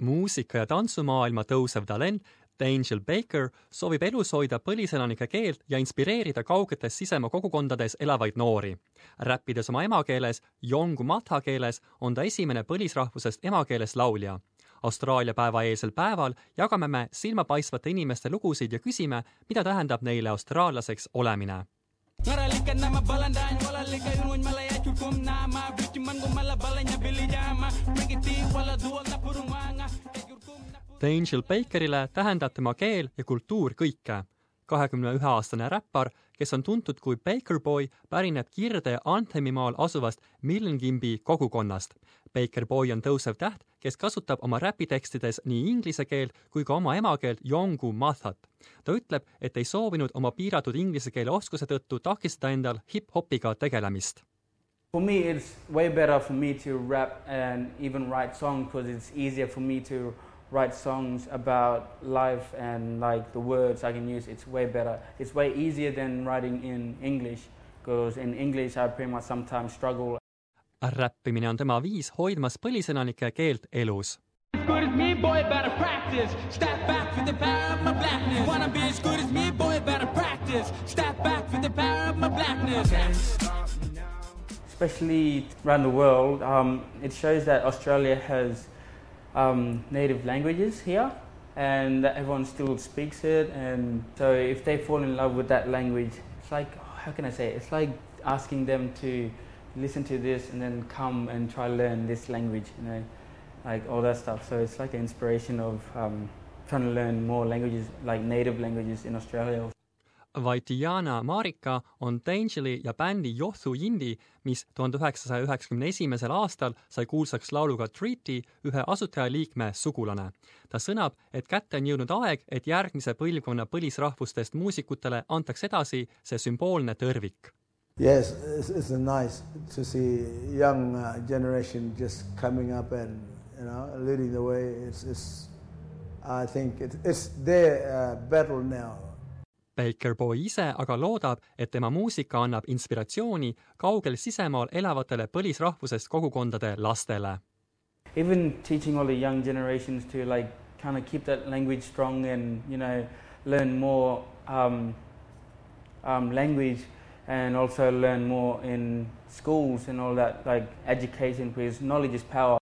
muusika- ja tantsumaailma tõusev talent Angel Baker soovib elus hoida põliselanike keelt ja inspireerida kaugetes sisemaa kogukondades elavaid noori. räppides oma emakeeles, Yongu matha keeles, on ta esimene põlisrahvusest emakeeles laulja. Austraalia päeva eelsel päeval jagame me silmapaistvate inimeste lugusid ja küsime, mida tähendab neile austraallaseks olemine Angel Bakerile tähendab tema keel ja kultuur kõike. kahekümne ühe aastane räppar, kes on tuntud kui Baker Boy, pärineb Kirde Anthemimaal asuvast Milngimbi kogukonnast. Baker Boy on tõusev täht, kes kasutab oma räpitekstides nii inglise keelt kui ka oma emakeelt Yongu Mathat. ta ütleb, et ei soovinud oma piiratud inglise keele oskuse tõttu takistada endal hip-hopiga tegelemist. For me it's way better for me to rap and even write songs because it's easier for me to write songs about life and like the words I can use, it's way better. It's way easier than writing in English because in English I pretty much sometimes struggle. räppimine on tema viis hoidmas põliselanike keelt elus. Good as me, boy, better practice. Step back for the power of my blackness. Wanna be as good as me, boy, better practice. Step back for the power of my blackness. Especially around the world, um, it shows that Australia has um, native languages here and everyone still speaks it and so if they fall in love with that language it's like how can i say it? it's like asking them to listen to this and then come and try to learn this language you know like all that stuff so it's like an inspiration of um, trying to learn more languages like native languages in australia Vaitiana Marika on Dangeli ja bändi Yothu Yindi, mis tuhande üheksasaja üheksakümne esimesel aastal sai kuulsaks lauluga Treaty ühe asutajaliikme sugulane. ta sõnab, et kätte on jõudnud aeg, et järgmise põlvkonna põlisrahvustest muusikutele antaks edasi see sümboolne tõrvik. Yes, it's, it's nice to see young uh, generation just coming up and you know leading the way. It's, it's I think it, it's their uh, battle now Baker Boy ise aga loodab, et tema muusika annab inspiratsiooni kaugel sisemaal elavatele põlisrahvusest kogukondade lastele. Even teaching all the young generations to like kind of keep that language strong and you know learn more um, um, language and also learn more in schools and all that like education because knowledge is power